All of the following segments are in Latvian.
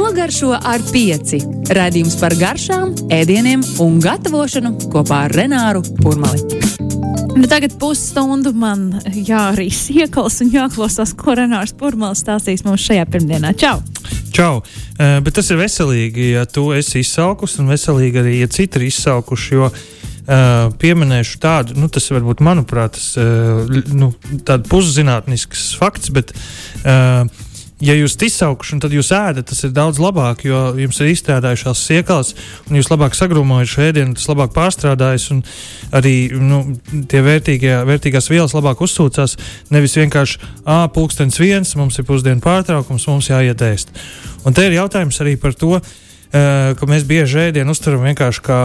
Nogaršo ar pieci. Radījums par garšām, ēdieniem un gatavošanu kopā ar Renāru Kurmali. Nu, tagad pusstundu man jārīs iekals un jāklausās, ko Renārs Purmals stāstīs mums šajā pirmdienā. Čau! Čau! Uh, bet tas ir veselīgi, ja tu esi izsalkus, un veselīgi arī, ja citi ir izsalkuši. Jo Uh, pieminēšu tādu, nu, tas varbūt, manuprāt, tas, uh, nu, tāds puszinātnisks fakts, bet uh, ja jūs izsaukuši, tad jūs ēdat, tas ir daudz labāk, jo jums ir izstrādājušās siekās, un jūs labāk sagrūmojat šo ēdienu, tas labāk pārstrādājas, un arī nu, tie vērtīgie, vērtīgās vielas labāk uzsūcās. Nevis vienkārši, ah, pulkstenis viens, mums ir pusdienu pārtraukums, mums jāiet ēst. Un te ir jautājums arī par to, Uh, ka mēs bieži ēdienu uztveram vienkārši kā,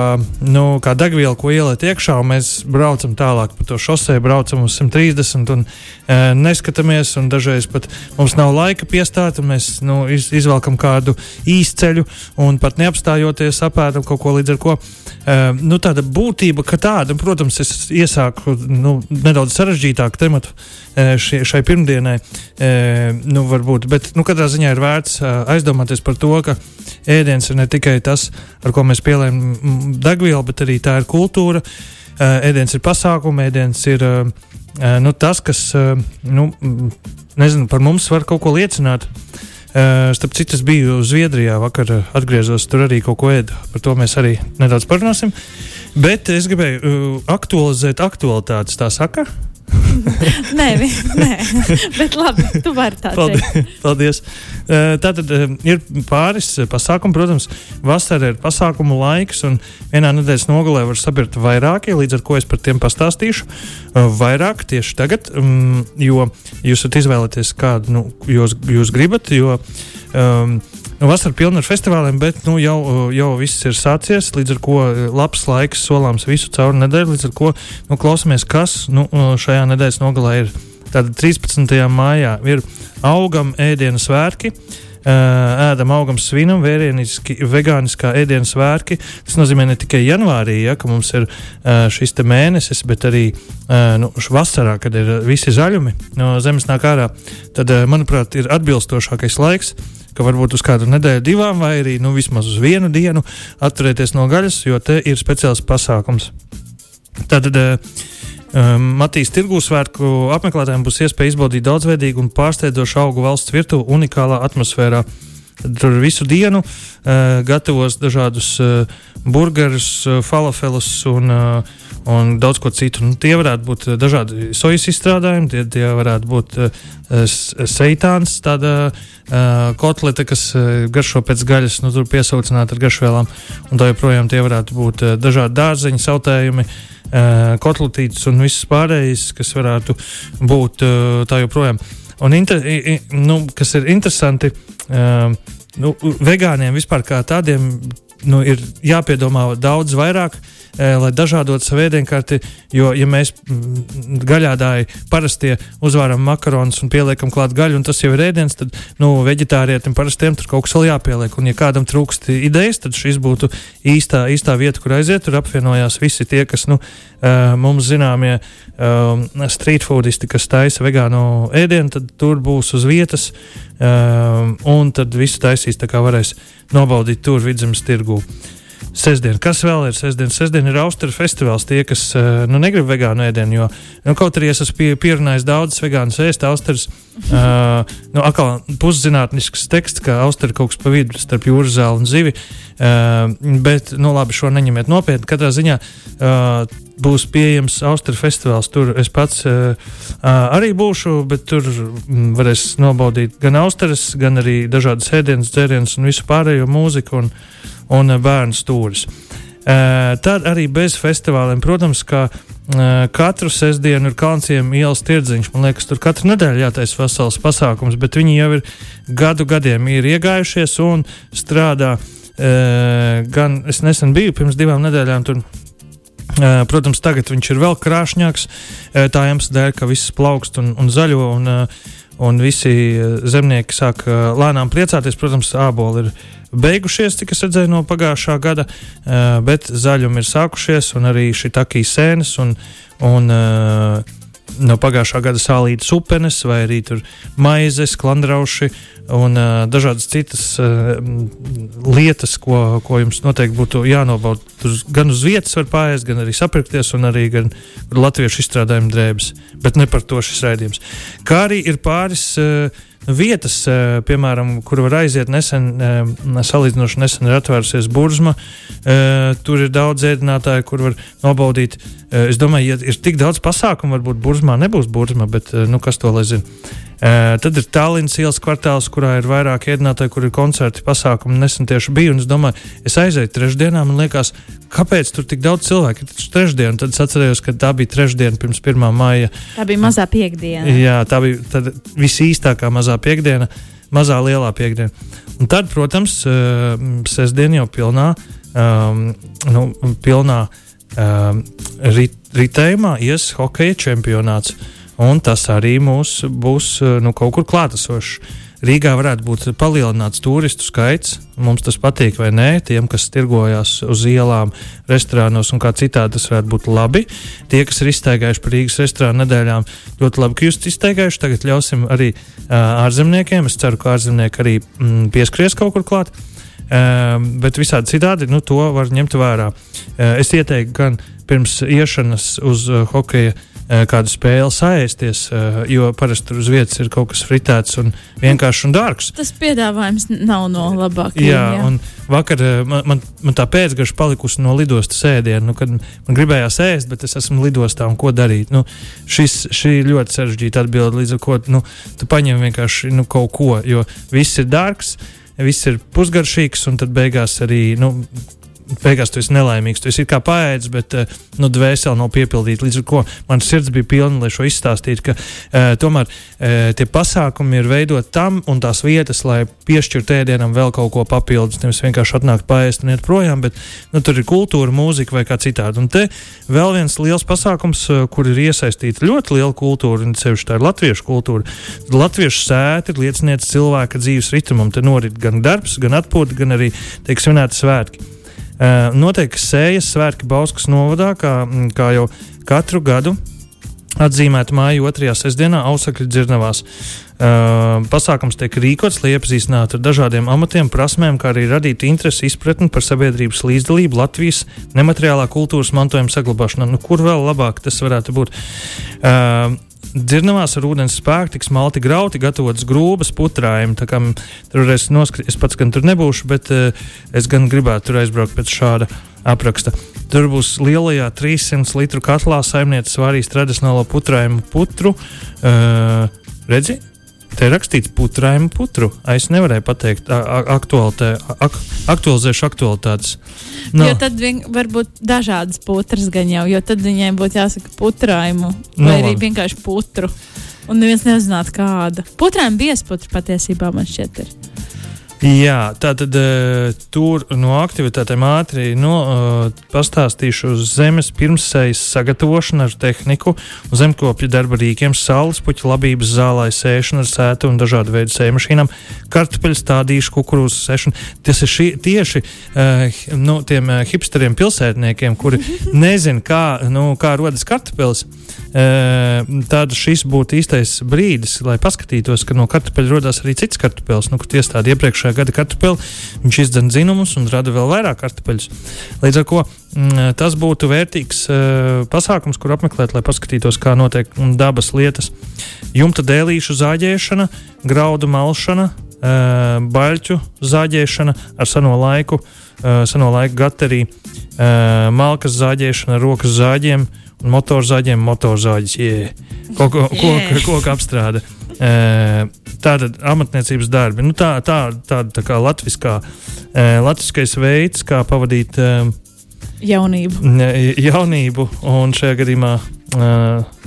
nu, kā degvielu, ko ieliet iekšā, un mēs braucam tālāk pa to šosei, braucam uz 130 un uh, neskatāmies, un dažreiz pat mums nav laika piestāt, un mēs nu, iz, izvelkam kādu īsceļu un pat neapstājoties apēdam kaut ko līdz ar ko. Uh, nu, tāda būtība, ka tāda, protams, es iesāku nu, nedaudz sarežģītāku tematu šie, šai pirmdienai, nu, varbūt, bet nu, katrā ziņā ir vērts aizdomāties par to, ka ēdiens ir ne tikai tas, ar ko mēs pielējam degvielu, bet arī tā ir kultūra. Ēdiens ir pasākums, ēdiens ir nu, tas, kas nu, nezinu, par mums var kaut ko liecināt. Starp citu, es biju Zviedrijā, vakar atgriezos, tur arī kaut ko ēdu. Par to mēs arī nedaudz parunāsim. Bet es gribēju aktualizēt aktualitātes, tā saka. nē, vi, nē, bet labi, tu vari tā paldies, teikt. Paldies. Tā tad ir pāris pasākumu. Protams, vasara ir pasākumu laiks, un vienā nedēļas nogalē var sabirt vairākie, līdz ar ko es par tiem pastāstīšu vairāk tieši tagad, jo jūs varat izvēlēties kādu nu, jūs, jūs gribat. Jo, um, vasara pilna ar festivāliem, bet nu, jau, jau viss ir sācies. Līdz ar to labs laiks solāms visu cauri nedēļu. Līdz ar to nu, klausāmies, kas nu, šajā nedēļas nogalē ir. Tātad 13. maijā ir augam ēdienu svētki. Ēdam augam svinam, vērieniski, vegāniskā ēdienas svētki. Tas nozīmē ne tikai janvārī, ja, ka mums ir šis mēnesis, bet arī nu, vasarā, kad ir visi zaļumi no zemes nāk ārā. Tad, manuprāt, ir atbilstošākais laiks ka varbūt uz kādu nedēļu, divām, vai arī nu, vismaz uz vienu dienu atturēties no gaļas, jo te ir speciāls pasākums. Tad Matīs tirgū svētku apmeklētājiem būs iespēja izbaudīt daudzveidīgu un pārsteidzošu augu valsts virtuvi unikālā atmosfērā. Tur visu dienu uh, gatavos dažādus uh, burgerus, uh, falafelus un uh, un daudz ko citu. Nu, tie varētu būt eh, dažādi sojas izstrādājumi, tie, tie varētu būt uh, seitāns, tāda uh, kotlete, kas uh, garšo pēc gaļas, nu, tur piesaucināta ar garšvielām, un tā joprojām tie varētu būt uh, dažādi dārzeņu sautējumi. Uh, kotletītes un viss pārējais, kas varētu būt uh, tā joprojām. Un inter, nu, kas ir interesanti, uh, nu, vegāniem vispār kā tādiem nu, ir jāpiedomā daudz vairāk, Eh, lai dažādot savu ēdienkarti. Jo, ja mēs mm, gaļādāji parastie uzvāram makaronus un pieliekam klāt gaļu, un tas jau ir ēdiens, tad nu, vegetārietim parastiem tur kaut kas vēl jāpieliek. Un, ja kādam trūkst idejas, tad šis būtu īstā, īstā vieta, kur aiziet. Tur apvienojās visi tie, kas nu, eh, mums zināmie um, street foodisti, kas taisa vegānu ēdienu, tad tur būs uz vietas. Um, un tad visu taisīs tā kā varēs nobaudīt tur vidzemes tirgū. Uh, Sesdien, kas vēl ir sestdien? Sestdien ir Austrijas festivāls. Tie, kas uh, nu, negrib vegānu ēdienu, jo nu, kaut arī es esmu pie, pierunājis daudzas vegānas ēst, Austrijas uh, nu, atkal puszinātnisks teksts, ka Austrija kaut kas pa vidu starp jūras zāli un zivi. Uh, bet, nu, labi, šo neņemiet nopietni. Katrā ziņā uh, būs pieejams Austrijas festivāls. Tur es pats uh, arī būšu, bet tur mm, varēs nobaudīt gan Austrijas, gan arī dažādas ēdienas, dzērienas un visu pārējo mūziku. Un, un eh, bērnu stūris. Uh, tad arī bez festivāliem, protams, ka uh, katru sestdienu ir Kalnciem ielas tirdziņš. Man liekas, tur katru nedēļu jātaisa vesels pasākums, bet viņi jau ir gadu gadiem ir iegājušies un strādā. Gan es nesen biju pirms divām nedēļām tur. Protams, tagad viņš ir vēl krāšņāks. Tā iemesla dēļ, ka viss plaukst un, un zaļo, un, un visi zemnieki sāk lēnām priecāties. Protams, āboli ir beigušies, cik es redzēju no pagājušā gada, bet zaļumi ir sākušies un arī šī takīs sēnes un, un no pagājušā gada sālītas upenes, vai arī maizes, klandrauši un uh, dažādas citas uh, lietas, ko, ko jums noteikti būtu jānobauda. Tur gan uz vietas var pāriest, gan arī sapirkties, un arī gan latviešu izstrādājumu drēbes. Bet ne par to šis raidījums. Kā arī ir pāris. Uh, vietas, eh, piemēram, kur var aiziet nesen, eh, salīdzinoši nesen ir atvērusies burzma. Eh, tur ir daudz ēdinātāju, kur var nobaudīt. Es domāju, ja ir tik daudz pasākumu, varbūt burzmā nebūs burzma, bet nu, kas to lai zina. Uh, tad ir Tallinas ielas kvartāls, kurā ir vairāk iedinātāji, kur ir koncerti, pasākumi. Nesen tieši biju, un es domāju, es aizēju trešdienā, man liekas, kāpēc tur tik daudz cilvēku ir trešdiena. Tad es atcerējos, ka tā bija trešdiena pirms 1. maija. Tā bija mazā piekdiena. Jā, tā bija visīstākā mazā piekdiena, mazā lielā piekdiena. Un tad, protams, uh, sestdien jau pilnā, um, nu, pilnā um, rit, ritējumā ies hokeja čempionāts. Uh, un tas arī mūs būs eh, nu, kaut kur klātesošs. Rīgā varētu būt palielināts turistu skaits. Mums tas patīk, vai nē, tiem, kas tirgojas uz ielām, restorānos un kā citādi, tas varētu būt labi. Tie, kas ir iztaigājuši par Rīgas restorānu nedēļām, ļoti labi, ka jūs esat iztaigājuši. Tagad ļausim arī uh, ārzemniekiem. Es ceru, ka ārzemnieki arī mm, pieskries kaut kur klāt. Uh, bet visādi citādi nu, to var ņemt vērā. Uh, es ieteiktu gan pirms iešanas uz uh, hokeja kādu spēli saēsties, eh, jo parasti tur uz vietas ir kaut kas fritēts un vienkāršs un dārgs. Tas piedāvājums nav no labākajiem. Jā, jā. un vakar eh, man, man, man tā pēcgaša palikusi no lidostas ēdiena, nu, kad man gribējās ēst, bet es esmu lidostā un ko darīt. Nu, šis, šī ir ļoti sarežģīta atbilde, līdz ar ko nu, tu paņem vienkārši nu, kaut ko, jo viss ir dārgs. Viss ir pusgaršīgs, un tad beigās arī nu, beigās tu esi nelaimīgs. Tu esi kā paēdis, bet uh, nu, dvēseli nav piepildīta. Līdz ar to man sirds bija pilna, lai šo izstāstītu, ka uh, tomēr uh, tie pasākumi ir veidoti tam un tās vietas, lai piešķirtu ēdienam vēl kaut ko papildus. Nevis vienkārši atnākt paēst un iet projām, bet nu, tur ir kultūra, mūzika vai kā citādi. Un te vēl viens liels pasākums, uh, kur ir iesaistīta ļoti liela kultūra, un sevišķi tā ir latviešu kultūra. Latviešu sēta ir liecinieks cilvēka dzīves ritmam. Te norit gan darbs, gan atpūta, gan arī tiek svinēti svētki. Uh, notiek sējas svētki Bauskas novadā, kā, mm, kā jau katru gadu. Atzīmēta māja otrajā sestdienā Ausakļu dzirnavās. Uh, pasākums tiek rīkots, lai iepazīstinātu ar dažādiem amatiem, prasmēm, kā arī radītu interesi, izpratni par sabiedrības līdzdalību Latvijas nemateriālā kultūras mantojuma saglabāšanā. Nu, kur vēl labāk tas varētu būt? Uh, dzirnavās ar ūdens spēku tiks malti grauti, gatavotas grūbas putrājumi. Tur es, noskri, es pats gan tur nebūšu, bet uh, es gan gribētu tur aizbraukt pēc šāda apraksta. Tur būs lielajā 300 litru katlā saimnieces vārīs tradicionālo putrājumu putru. Uh, redzi? Te rakstīts putrājumu putru. Es nevarēju pateikt, aktuāltē, ak, aktualizēšu aktualitātes. No. Jo tad var būt dažādas putras gan jau, jo tad viņai būtu jāsaka putrājumu vai no, arī vienkārši putru. Un neviens nezinātu, kāda. Putrājuma biesputra patiesībā man šķiet ir. Jā, tā tad uh, tur no aktivitātēm ātri no, uh, pastāstīšu uz zemes pirmsējas sagatavošanu ar tehniku, zemkopju darba rīkiem, saules puķu labības zālē sēšanu ar sētu un dažādu veidu sēmašīnām, kartupeļu stādīšu, kukurūzu sēšanu. Tas ir šī, tieši uh, nu, tiem hipsteriem pilsētniekiem, kuri nezina, kā, nu, kā rodas kartupeļs. Uh, tad šis būtu īstais brīdis, lai paskatītos, ka no kartupeļa rodas arī cits kartupeļs, nu, kur iestādi iepriekš pagājušā gada kartupeli. Viņš izdzen dzinumus un rada vēl vairāk kartupeļus. Līdz ar to mm, tas būtu vērtīgs uh, pasākums, kur apmeklēt, lai paskatītos, kā notiek dabas lietas. Jumta dēlīšu zāģēšana, graudu malšana, uh, baļķu zāģēšana ar seno laiku, seno laiku gateriju, uh, malkas zāģēšana, rokas zāģiem un motorzāģiem, motorzāģis, yeah. koka, koka, koka apstrāde. Tātad amatniecības darbi. Nu, tā, tā, tāda tā kā latviskā, latviskais veids, kā pavadīt jaunību. jaunību un šajā gadījumā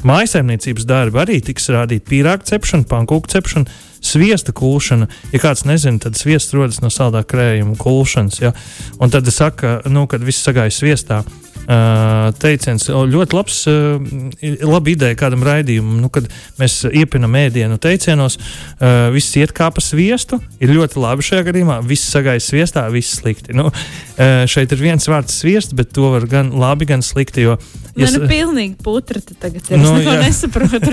mājasemniecības darbi arī tiks rādīti. Pīrāgu cepšana, pankūku cepšana, sviesta kūšana. Ja kāds nezina, tad sviests rodas no saldā krējuma kūšanas. Ja? Un tad saka, nu, kad viss sagājas sviestā teiciens, ļoti labs, uh, laba ideja kādam raidījumam, nu, kad mēs iepinam ēdienu teicienos, uh, viss iet kā pa sviestu, ir ļoti labi šajā gadījumā, viss sagājas sviestā, viss slikti. Nu, šeit ir viens vārds sviests, bet to var gan labi, gan slikti, jo Ja Nē, nu, pilnīgi putra tagad ir. Nu, es neko jā. nesaprotu.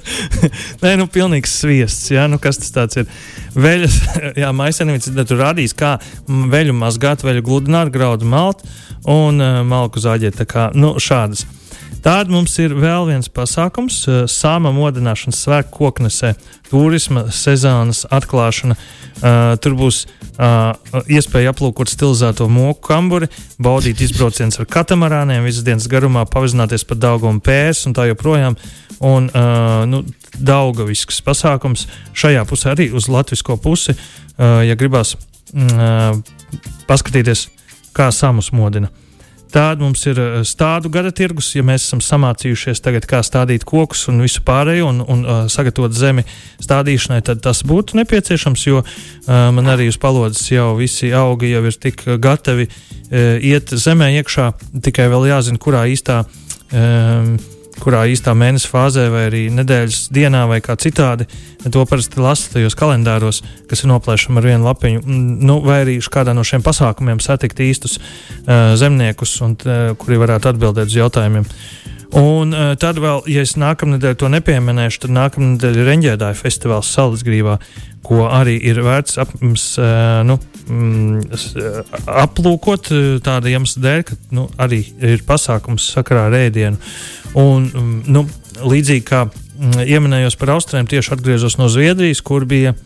Nē, nu, pilnīgs sviests. Jā, nu, kas tas ir? Veļas, jā, maisenīts, tad tur radīs, kā veļu mazgāt, veļu gludināt, graudu malt un uh, malku zāģēt. Tā kā, nu, šādas. Tāda mums ir vēl viens pasākums, uh, sāma modināšanas svētku koknesē, turisma sezonas atklāšana. Uh, tur būs uh, iespēja aplūkot stilizēto moku kamburi, baudīt izbraucienus ar katamarāniem, visas dienas garumā pavizināties pa Daugumu pēs un tā joprojām. Un, uh, nu, Daugavisks pasākums šajā pusē arī uz latvisko pusi, uh, ja gribās uh, paskatīties, kā samus modina. Tāda mums ir eh, stādu gada tirgus, ja mēs esam samācījušies tagad, kā stādīt kokus un visu pārējo un, un uh, sagatavot zemi stādīšanai, tad tas būtu nepieciešams, jo uh, man arī uz palodzes jau visi augi jau ir tik gatavi uh, iet zemē iekšā, tikai vēl jāzina, kurā īstā. Um, kurā īstā mēneša fāzē, vai arī nedēļas dienā, vai kā citādi. To parasti lasa tajos kalendāros, kas ir noplēšami ar vienu lapiņu. Nu, vai arī kādā no šiem pasākumiem satikt īstus uh, zemniekus, un, uh, kuri varētu atbildēt uz jautājumiem. Un uh, tad vēl, ja es nākamnedēļ to nepieminēšu, tad nākamnedēļ ir Reņģēdāja festivāls Salisgrībā, ko arī ir vērts ap, uh, nu, mm, aplūkot tāda iemesla dēļ, ka nu, arī ir pasākums sakarā ar ēdienu. Un, mm, nu, līdzīgi kā mm, ieminējos par Austriem, tieši atgriezos no Zviedrijas, kur bija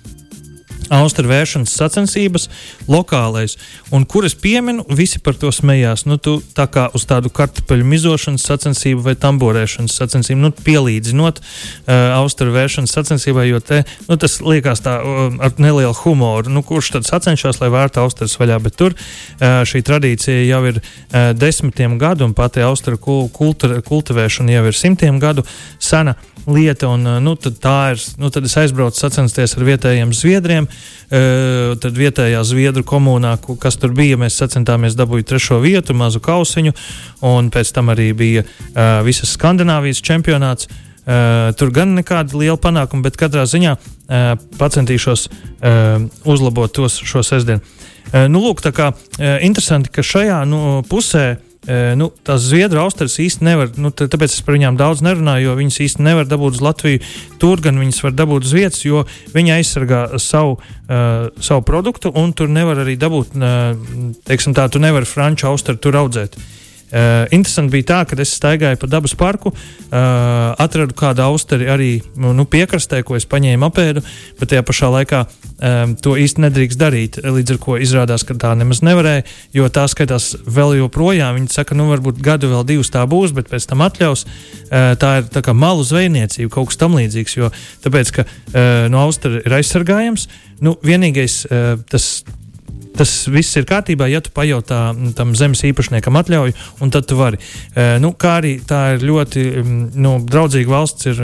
Austrijas vēršanas sacensības, lokālais, un kuras pieminu, visi par to smējās. Nu, tu tā kā uz tādu kartupeļu mizošanas sacensību vai tamborēšanas sacensību, nu, pielīdzinot uh, Austrijas vēršanas sacensībai, jo te, nu, tas liekas tā uh, ar nelielu humoru. Nu, kurš tad sacenšas, lai vērtu Austrijas vaļā, bet tur uh, šī tradīcija jau ir uh, desmitiem gadu, un pati Austrijas kultūra, kultivēšana jau ir simtiem gadu sena lieta. Un, nu, tad, ir, nu, tad es aizbraucu sacensties ar vietējiem zviedriem. Tad vietējā zviedru komunā, kas tur bija, mēs sacentāmies dabūt trešo vietu, mazu kausiņu, un pēc tam arī bija visas Skandināvijas čempionāts. Uh, tur gan nekāda liela panākuma, bet katrā ziņā uh, pacentīšos uh, uzlabot tos šo sestdienu. Uh, nu, lūk, tā kā uh, interesanti, ka šajā nu, pusē uh, nu, tās zviedru austeres īsti nevar, nu, tāpēc es par viņām daudz nerunāju, jo viņas īsti nevar dabūt uz Latviju. Tur gan viņas var dabūt uz vietas, jo viņi aizsargā savu, uh, savu produktu, un tur nevar arī dabūt, uh, teiksim tā, tu nevari franču austeru tur audzēt. Uh, Uh, interesanti bija tā, ka es staigāju pa dabas parku, uh, atradu kādu austeri arī nu, piekrastē, ko es paņēmu apēdu, bet tajā pašā laikā um, to īsti nedrīkst darīt. Līdz ar to izrādās, ka tā nemaz nevarēja, jo tā skaitās vēl joprojām. Viņi saka, nu varbūt gadu vēl divus tā būs, bet pēc tam atļaus. Uh, tā ir tā kā malu zvejniecība, kaut kas tam līdzīgs, jo tāpēc, ka uh, no austera ir aizsargājams. Nu, vienīgais uh, tas tas viss ir kārtībā, ja tu pajautā tam zemes īpašniekam atļauju, un tad tu vari. E, nu, kā arī tā ir ļoti nu, draudzīga valsts ir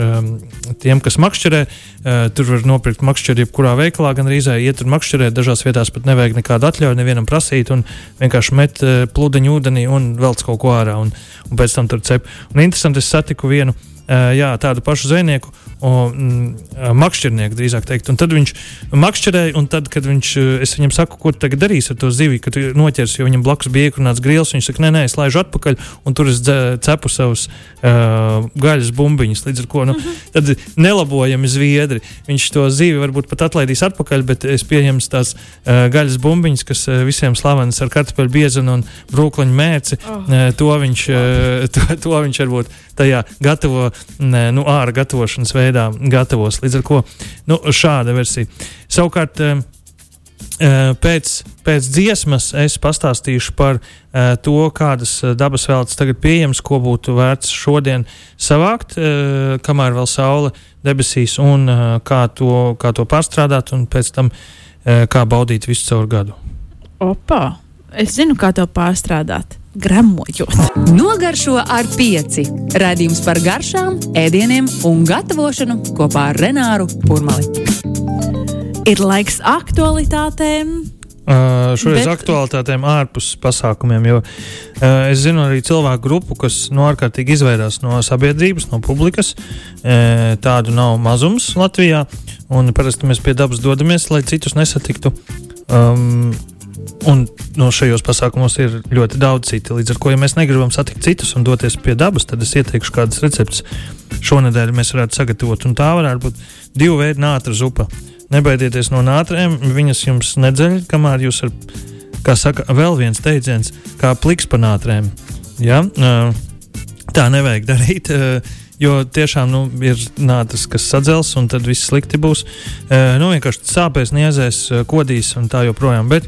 tiem, kas makšķerē. E, tur var nopirkt makšķeri jebkurā veikalā, gan arī iet tur makšķerēt. Dažās vietās pat nevajag nekādu atļauju nevienam prasīt, un vienkārši met e, pludiņu ūdenī un velc kaut ko ārā, un, un pēc tam tur cep. Un interesanti, es satiku vienu jā, tādu pašu zvejnieku, makšķernieku drīzāk teikt. Un tad viņš makšķerēja, un tad, kad viņš, es viņam saku, ko tagad darīsi ar to zivi, kad noķers, jo viņam blakus bija iekrunāts grils, viņš saka, nē, nē, es laižu atpakaļ, un tur es cepu savus uh, gaļas bumbiņus. Līdz ar to nu, mm -hmm. tad nelabojami zviedri. Viņš to zivi varbūt pat atlaidīs atpakaļ, bet es pieņemu tās uh, gaļas bumbiņas, kas uh, visiem slavenas ar kartupeļu biezenu un brūklaņu mērci. Oh. Uh, to, viņš, uh, to, to viņš varbūt tajā gatavo, nu, ārā gatavošanas veidā gatavos. Līdz ar to nu, šāda versija. Savukārt, eh, eh, pēc, pēc dziesmas es pastāstīšu par uh, to, kādas dabas veltes tagad pieejamas, ko būtu vērts šodien savākt, uh, kamēr vēl saule debesīs, un uh, kā, to, kā to pārstrādāt, un pēc tam kā baudīt visu caur gadu. Opa! Es zinu, kā to pārstrādāt gremojot. Nogaršo ar pieci. Radījums par garšām, ēdieniem un gatavošanu kopā ar Renāru Kurmali. Ir laiks aktualitātēm, Uh, šoreiz Bet... aktuālitātēm ārpus pasākumiem, jo uh, es zinu arī cilvēku grupu, kas no ārkārtīgi izvairās no sabiedrības, no publikas. Uh, tādu nav mazums Latvijā, un parasti mēs pie dabas dodamies, lai citus nesatiktu. Um, Un no šajos pasākumos ir ļoti daudz citu. Līdz ar to, ja mēs negribam satikt citus un doties pie dabas, tad es ieteikšu kādas receptes. Šonadēļ mēs varētu sagatavot, un tā varētu būt divu veidu nātra zupa. Nebaidieties no nātrēm, viņas jums nedzeļ, kamēr jūs ar, kā saka, vēl viens teiciens, kā pliks pa nātrēm. Ja? Tā nevajag darīt. Jo tiešām nu, ir nācis, kas sadzels, un tad viss slikti būs. Nu, vienkārši sāpēs, niezēs, kodīs un tā joprojām. Bet,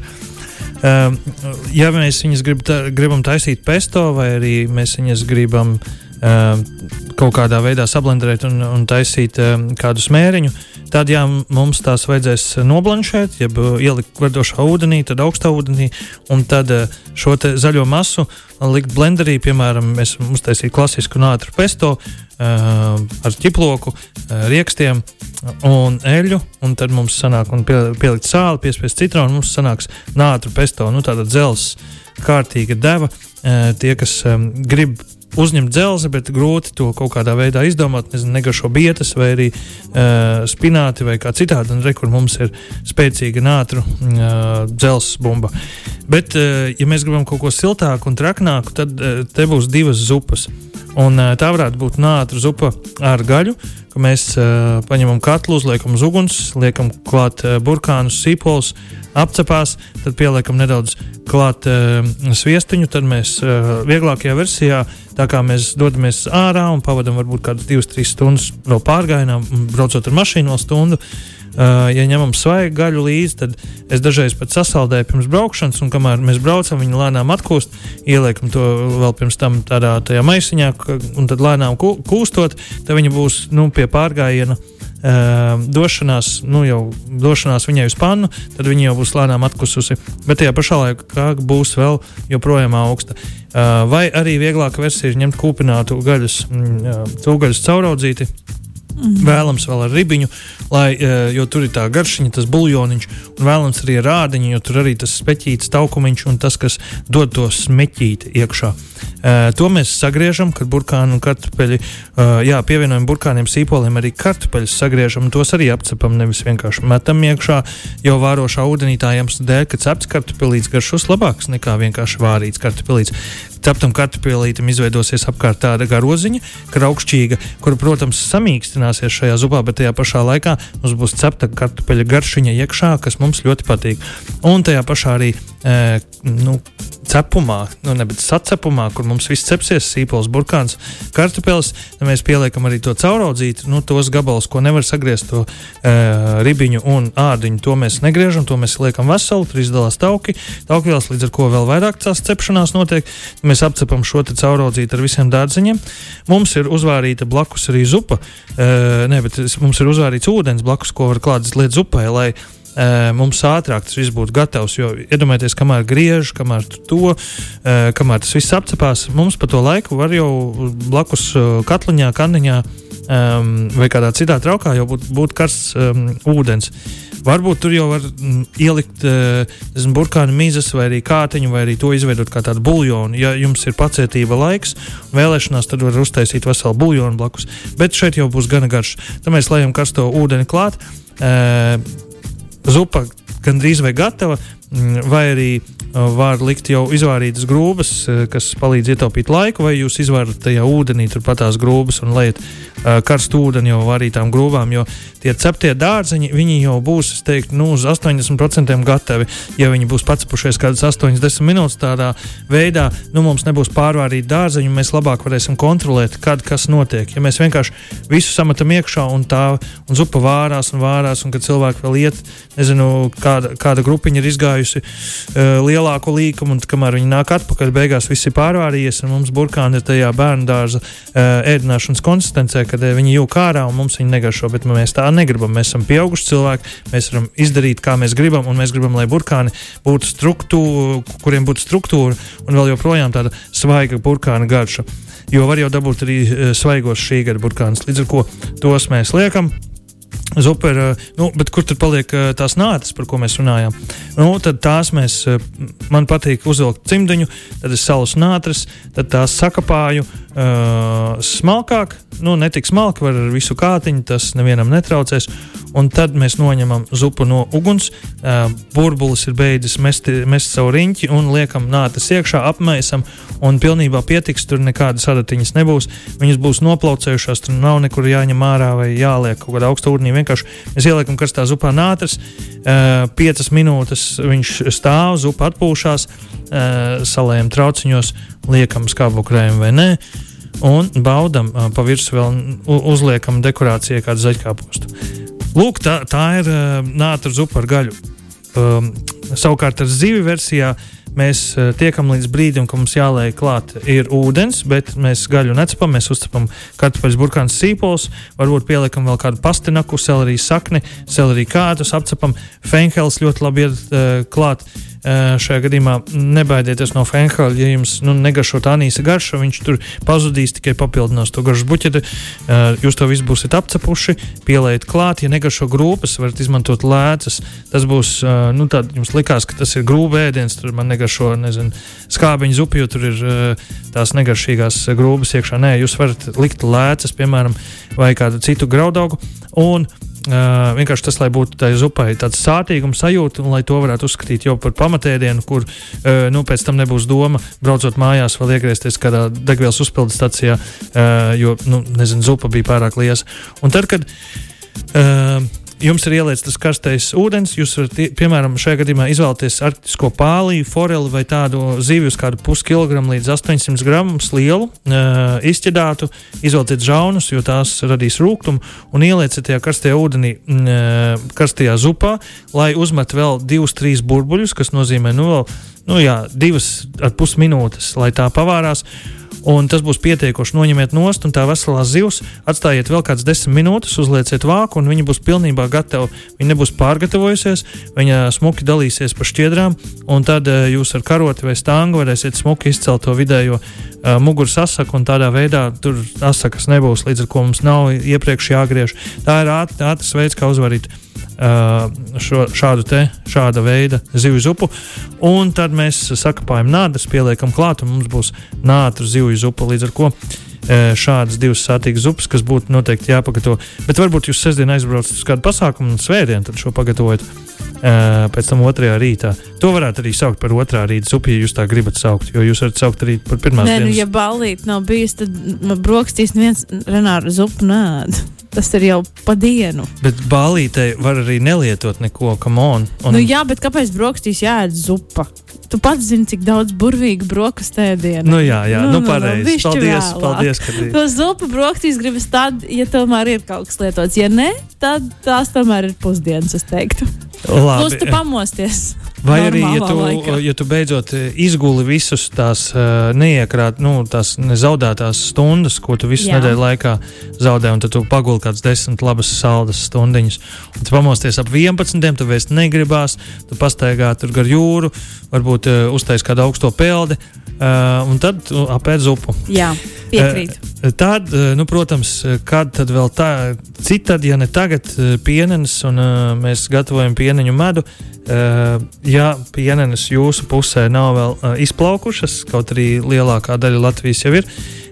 ja mēs viņus grib, tā, gribam taisīt pesto, vai arī mēs viņus gribam kaut kādā veidā sablenderēt un, un taisīt kādu smēriņu, Tad, ja mums tās vajadzēs noblanšēt, jeb uh, ielikt verdošā ūdenī, tad augstā ūdenī, un tad uh, šo zaļo masu likt blenderī, piemēram, mēs uztaisītu klasisku nātru pesto uh, ar ķiploku, riekstiem un eļļu, un tad mums sanāk, un pie, pielikt sāli, piespiest citronu, mums sanāks nātru pesto, nu tāda dzels kārtīga deva. Tie, kas um, grib uzņemt dzelzi, bet grūti to kaut kādā veidā izdomāt. Nezinu, negašo bietas vai arī uh, spināti vai kā citādi. Un re, kur mums ir spēcīga nātru uh, dzelzs bumba. Bet, uh, ja mēs gribam kaut ko siltāku un traknāku, tad uh, te būs divas zupas. Un, uh, tā varētu būt nātra zupa ar gaļu, ka mēs uh, paņemam katlu, uzliekam uz uguns, liekam klāt uh, burkānus, sīpolus, apcepās, tad pieliekam nedaudz klāt uh, sviestuņu, tad mēs uh, vieglākajā versijā, tā kā mēs dodamies ārā un pavadām varbūt kādas divas, trīs stundas vēl pārgājienā, braucot ar mašīnu no stundu. Uh, ja ņemam svaigu gaļu līdzi, tad es dažreiz pat sasaldēju pirms braukšanas, un kamēr mēs braucam, viņa lēnām atkūst, ieliekam to vēl pirms tam tādā maisiņā, un tad lēnām kūstot, tad viņa būs nu, pie pārgājiena uh, uh, došanās, nu jau došanās viņai uz pannu, tad viņa jau būs lēnām atkususi. Bet tajā pašā laikā būs vēl joprojām augsta. Uh, vai arī vieglāka versija ir ņemt kūpinātu gaļas, mm, cūgaļas cauraudzīti. Mm. Vēlams vēl ar ribiņu, lai, jo tur ir tā garšiņa, tas buļļoniņš, un vēlams arī ar rādiņu, jo tur arī tas speķītis, taukumiņš un tas, kas dod to smeķīti iekšā. Uh, to mēs sagriežam, kad burkāni un kartupeļi, uh, jā, pievienojam burkāniem, sīpoliem, arī kartupeļus sagriežam, un tos arī apcepam, nevis vienkārši metam iekšā jau vārošā ūdenī tā iemesla dēļ, ka cepts kartupelīts garšos labāks nekā vienkārši vārīts kartupelīts. Ceptam kartupelītam izveidosies apkārt tāda garoziņa, kraukšķīga, kura, protams, samīkstināsies šajā zupā, bet tajā pašā laikā mums būs cepta kartupeļa garšiņa iekšā, kas mums ļoti patīk. Un tajā pašā arī e, nu, cepumā, nu, nevis sacepumā, kur mums viss cepsies, sīpols, burkāns, kartupeļs. Mēs pieliekam arī to cauraudzīt, nu, tos gabalus, ko nevar sagriezt, to e, ribiņu un ārdiņu. To mēs negriežam, to mēs liekam veselu, tur izdalās tauki, taukvielas, līdz ar ko vēl vairāk tās cepšanās notiek. Mēs apcepam šo cauraudzīt ar visiem dārziņiem. Mums ir uzvārīta blakus arī zupa, e, ne, bet mums ir uzvārīts ūdens blakus, ko var klāt līdz zupai, lai mums ātrāk tas viss būtu gatavs. Jo iedomājieties, kamēr griež, kamēr to, kamēr tas viss apcepās, mums pa to laiku var jau blakus katliņā, kandiņā vai kādā citā traukā jau būt, būt karsts um, ūdens. Varbūt tur jau var mm, ielikt uh, burkānu mizas, vai arī kātiņu, vai arī to izveidot kā tādu buļļonu. Ja jums ir pacietība laiks, vēlēšanās, tad var uztaisīt veselu buļļonu blakus. Bet šeit jau būs gana garš. Tad mēs lejam karsto ūdeni klāt. Uh, zupa gandrīz vai gatava, vai arī var likt jau izvārītas grūdas, kas palīdz ietaupīt laiku, vai jūs izvarat tajā ūdenī turpat tās grūdas un liet karstu ūdeni jau varītām grūvām, jo tie ceptie dārzeņi, viņi jau būs, es teiktu, nu, uz 80% gatavi. Ja viņi būs pacepušies kādas 80 minūtes tādā veidā, nu, mums nebūs pārvārīti dārzeņi, mēs labāk varēsim kontrolēt, kad kas notiek. Ja mēs vienkārši visu sametam iekšā un tā un zupa vārās un vārās, un kad cilvēki vēl iet, nezinu, kāda, kāda grupiņa ir izgājusi uh, lielāku līkumu, un kamēr viņi nāk atpakaļ, beigās viss ir pārvārījies, un mums burkāni ir tajā bērnu dārza uh, ēdināšanas konsistencē, kad uh, viņi jūg ārā un mums viņi negaršo, bet mēs tā negribam. Mēs esam pieauguši cilvēki, mēs varam izdarīt, kā mēs gribam, un mēs gribam, lai burkāni būtu struktūra, kuriem būtu struktūra un vēl joprojām tāda svaiga burkāna garša. Jo var jau dabūt arī svaigos šī gada burkānus, līdz ar ko tos mēs liekam. Zupa ir, nu, bet kur tad paliek tās nātas, par ko mēs runājām? Nu, tad tās mēs, man patīk uzvilkt cimdiņu, tad es salus nātras, tad tās sakapāju uh, smalkāk, nu, ne tik smalki, var ar visu kātiņu, tas nevienam netraucēs. Un tad mēs noņemam zupu no uguns, uh, burbulis ir beidzis mest, mest savu riņķi un liekam nātas iekšā, apmaisam un pilnībā pietiks, tur nekādas adatiņas nebūs. Viņas būs noplaucējušās, tur nav nekur jāņem ārā vai jāliek kaut kādā augstā ūdenī. Vienkārši mēs ieliekam karstā zupā nātras, uh, piecas minūtes viņš stāv, zupa atpūšās, uh, salējam trauciņos, liekam skābu krējumu vai nē un baudam uh, pa virsmu vēl uzliekam dekorācijai kādu zaļkāpostu. Lūk, tā, tā ir uh, nātra zupa ar gaļu. Um, savukārt ar zivju versijā mēs uh, tiekam līdz brīdim, kad mums jāliek klāt ir ūdens, bet mēs gaļu necepam, mēs uzcepam kartupeļus, burkāns, sīpols, varbūt pieliekam vēl kādu pastinaku, seleriju sakni, seleriju kātus, apcepam, fenhels ļoti labi iet uh, klāt. Šajā gadījumā nebaidieties no fenhāla. Ja jums nu, negaršo tā nīsa garša, viņš tur pazudīs, tikai papildinās to garšu buķeti. Jūs to visu būsiet apcepuši, pieliet klāt. Ja negaršo grūpas, varat izmantot lēcas. Tas būs, nu, tād, jums likās, ka tas ir grūbi ēdiens, tur man negaršo, nezinu, skābiņu zupu, jo tur ir tās negaršīgās grūbas iekšā. Nē, jūs varat likt lēcas, piemēram, vai kādu citu graudaugu. Un Uh, vienkārši tas, lai būtu tai zupai tāds sātīgums sajūta, un lai to varētu uzskatīt jau par pamatēdienu, kur uh, nu, pēc tam nebūs doma, braucot mājās, vēl iegriezties kādā degvielas uzpildes stacijā, uh, jo, nu, nezinu, zupa bija pārāk liesa. Un tad, kad uh, jums ir ieliets tas karstais ūdens. Jūs varat, piemēram, šajā gadījumā izvēlēties arktisko pāliju, foreli vai tādu zivju uz kādu puskilogramu līdz 800 gramus lielu, uh, izķedātu, izvēlieties žaunus, jo tās radīs rūkumu, un ielieciet tajā karstajā ūdenī, uh, karstajā zupā, lai uzmet vēl divus, trīs burbuļus, kas nozīmē, nu, vēl, nu jā, divas ar pus minūtes, lai tā pavārās un tas būs pietiekoši. Noņemiet nost, un tā veselā zivs atstājiet vēl kādas desmit minūtes, uzlieciet vāku, un viņa būs pilnībā gatava. Viņa nebūs pārgatavojusies, viņa smuki dalīsies pa šķiedrām, un tad uh, jūs ar karoti vai stāngu varēsiet smuki izcelt to vidējo uh, muguras asaku, un tādā veidā tur asakas nebūs, līdz ar to mums nav iepriekš jāgriež. Tā ir ātrs veids, kā uzvarīt šo, šādu te, šāda veida zivju zupu. Un tad mēs sakapājam nādas, pieliekam klāt, un mums būs nātra zivju zupa. Līdz ar to šādas divas sātīgas zupas, kas būtu noteikti jāpagatavo. Bet varbūt jūs sestdien aizbraucat uz kādu pasākumu un svētdien šo pagatavojat. Pēc tam otrajā rītā. To varētu arī saukt par otrā rīta zupu, ja jūs tā gribat saukt. Jo jūs varat saukt arī par pirmā dienu. Nu, ja balīt nav bijis, tad brokastīs neviens renāru zupu nē. Tas ir jau pa dienu. Bet bālītei var arī nelietot neko, kam on. Un... Nu, jā, bet kāpēc brokastīs jāēd zupa? Tu pats zini, cik daudz burvīgu brokastu ēdienu. Nu, jā, jā, nu, nu, nu pareizi. Nu, paldies, vēlāk. paldies, ka to zupu brokastīs gribas tad, ja tomēr ir kaut kas lietots. Ja nē, tad tās tomēr ir pusdienas, es teiktu. Labi. Tu pamosties. Vai arī, ja tu, laikā. ja tu beidzot eh, izguli visus tās uh, neiekrāt, nu, tās nezaudētās stundas, ko tu visu Jā. nedēļu laikā zaudēji, un tad tu paguli kādas desmit labas saldas stundiņas, un tu pamosties ap 11, tu vairs negribās, tu pastaigā tur gar jūru, varbūt uh, uztais kādu augsto peldi, uh, un tad uh, apēd zupu. Jā, piekrīt. Uh, tad, uh, nu, protams, kad tad vēl tā, citādi, ja ne tagad, uh, pienenes, un uh, mēs gatavojam pieneņu medu, Uh, ja pienenes jūsu pusē nav vēl uh, izplaukušas, kaut arī lielākā daļa Latvijas jau ir,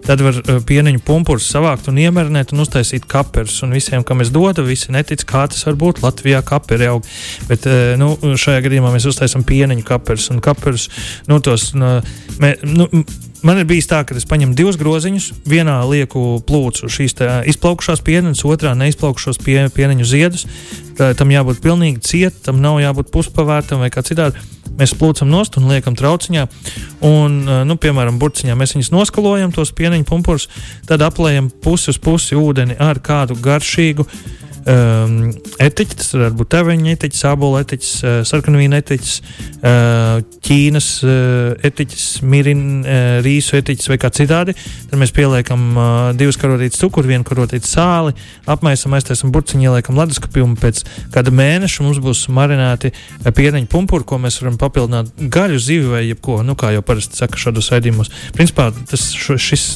tad var uh, pieneņu pumpurus savākt un iemērnēt un uztaisīt kaperus. Un visiem, kam es dodu, visi netic, kā tas var būt. Latvijā kaperi aug. Bet nu, šajā gadījumā mēs uztaisām pieneņu kaperus un kaperus. Nu, tos, mē, nu, Man ir bijis tā, ka es paņemu divus groziņus, vienā lieku plūcu šīs izplaukušās pienenes, otrā neizplaukušos pie, pieneņu ziedus. Tā, tam jābūt pilnīgi cietam, tam nav jābūt puspavērtam vai kā citādi. Mēs plūcam nost un liekam trauciņā. Un, nu, piemēram, burciņā mēs viņus noskalojam, tos pieneņu pumpurus, tad aplējam pusi uz pusi ūdeni ar kādu garšīgu um, etiķis, tas var būt teveņa etiķis, ābola etiķis, uh, sarkanvīna etiķis, uh, ķīnas uh, etiķis, mirina uh, rīsu etiķis vai kā citādi. Tad mēs pieliekam uh, divas karotītes cukuru, vienu karotīti sāli, apmaisam, aiztaisam burciņu, ieliekam leduskapī un pēc kāda mēneša mums būs marināti pierneņu pumpuri, ko mēs varam papildināt gaļu, zivi vai jebko, nu kā jau parasti saka šādos raidījumos. Principā tas šo, šis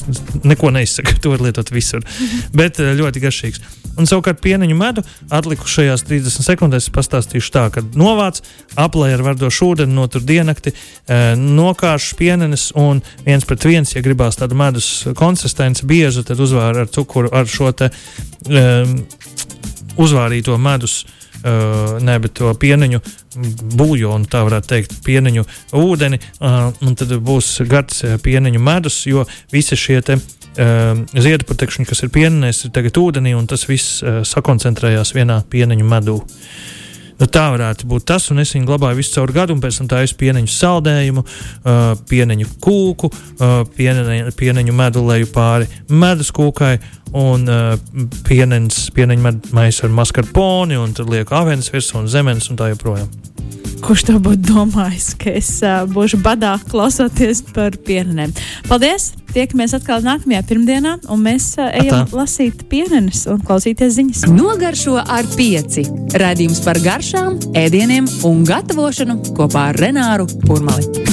neko neizsaka, to var lietot visur, bet ļoti garšīgs. Un savukārt pieniņu medu atlikušajās 30 sekundēs pastāstīšu tā, ka novāc, aplēja ar vardošu ūdeni, notur diennakti, e, nokāš pienenes un viens pret viens, ja gribās tādu medus konsistenci biezu, tad uzvāra ar cukuru ar šo te um, uzvārīto medus. Uh, ne, bet to pieniņu buļbuļsāļu, tā varētu teikt, pieniņu ūdeni, uh, un tad būs gards pieniņu medus, jo visi šie te, uh, ziedu patekšņi, kas ir pienenēs, ir tagad ūdenī, un tas viss uh, sakoncentrējās vienā pieniņu medū. Uh, tā varētu būt tas, un es viņu glabāju visu caur gadu, un pēc tam tādu pieneņu saldējumu, uh, pieneņu kūku, uh, pieneņu, medulēju pāri medus kūkai. Un uh, pieneņš, pieneņš med, maisu ar maskarponi, un tad lieku avenes virsū un zemenes un tā joprojām. Kurš to būtu domājis, ka es uh, būšu badā klausoties par pienenēm? Paldies! Tiekamies atkal nākamajā pirmdienā, un mēs uh, ejam Atā. lasīt pienenes un klausīties ziņas. Nogaršo ar pieci. Radījums par garšām, ēdieniem un gatavošanu kopā ar Renāru Kurmali.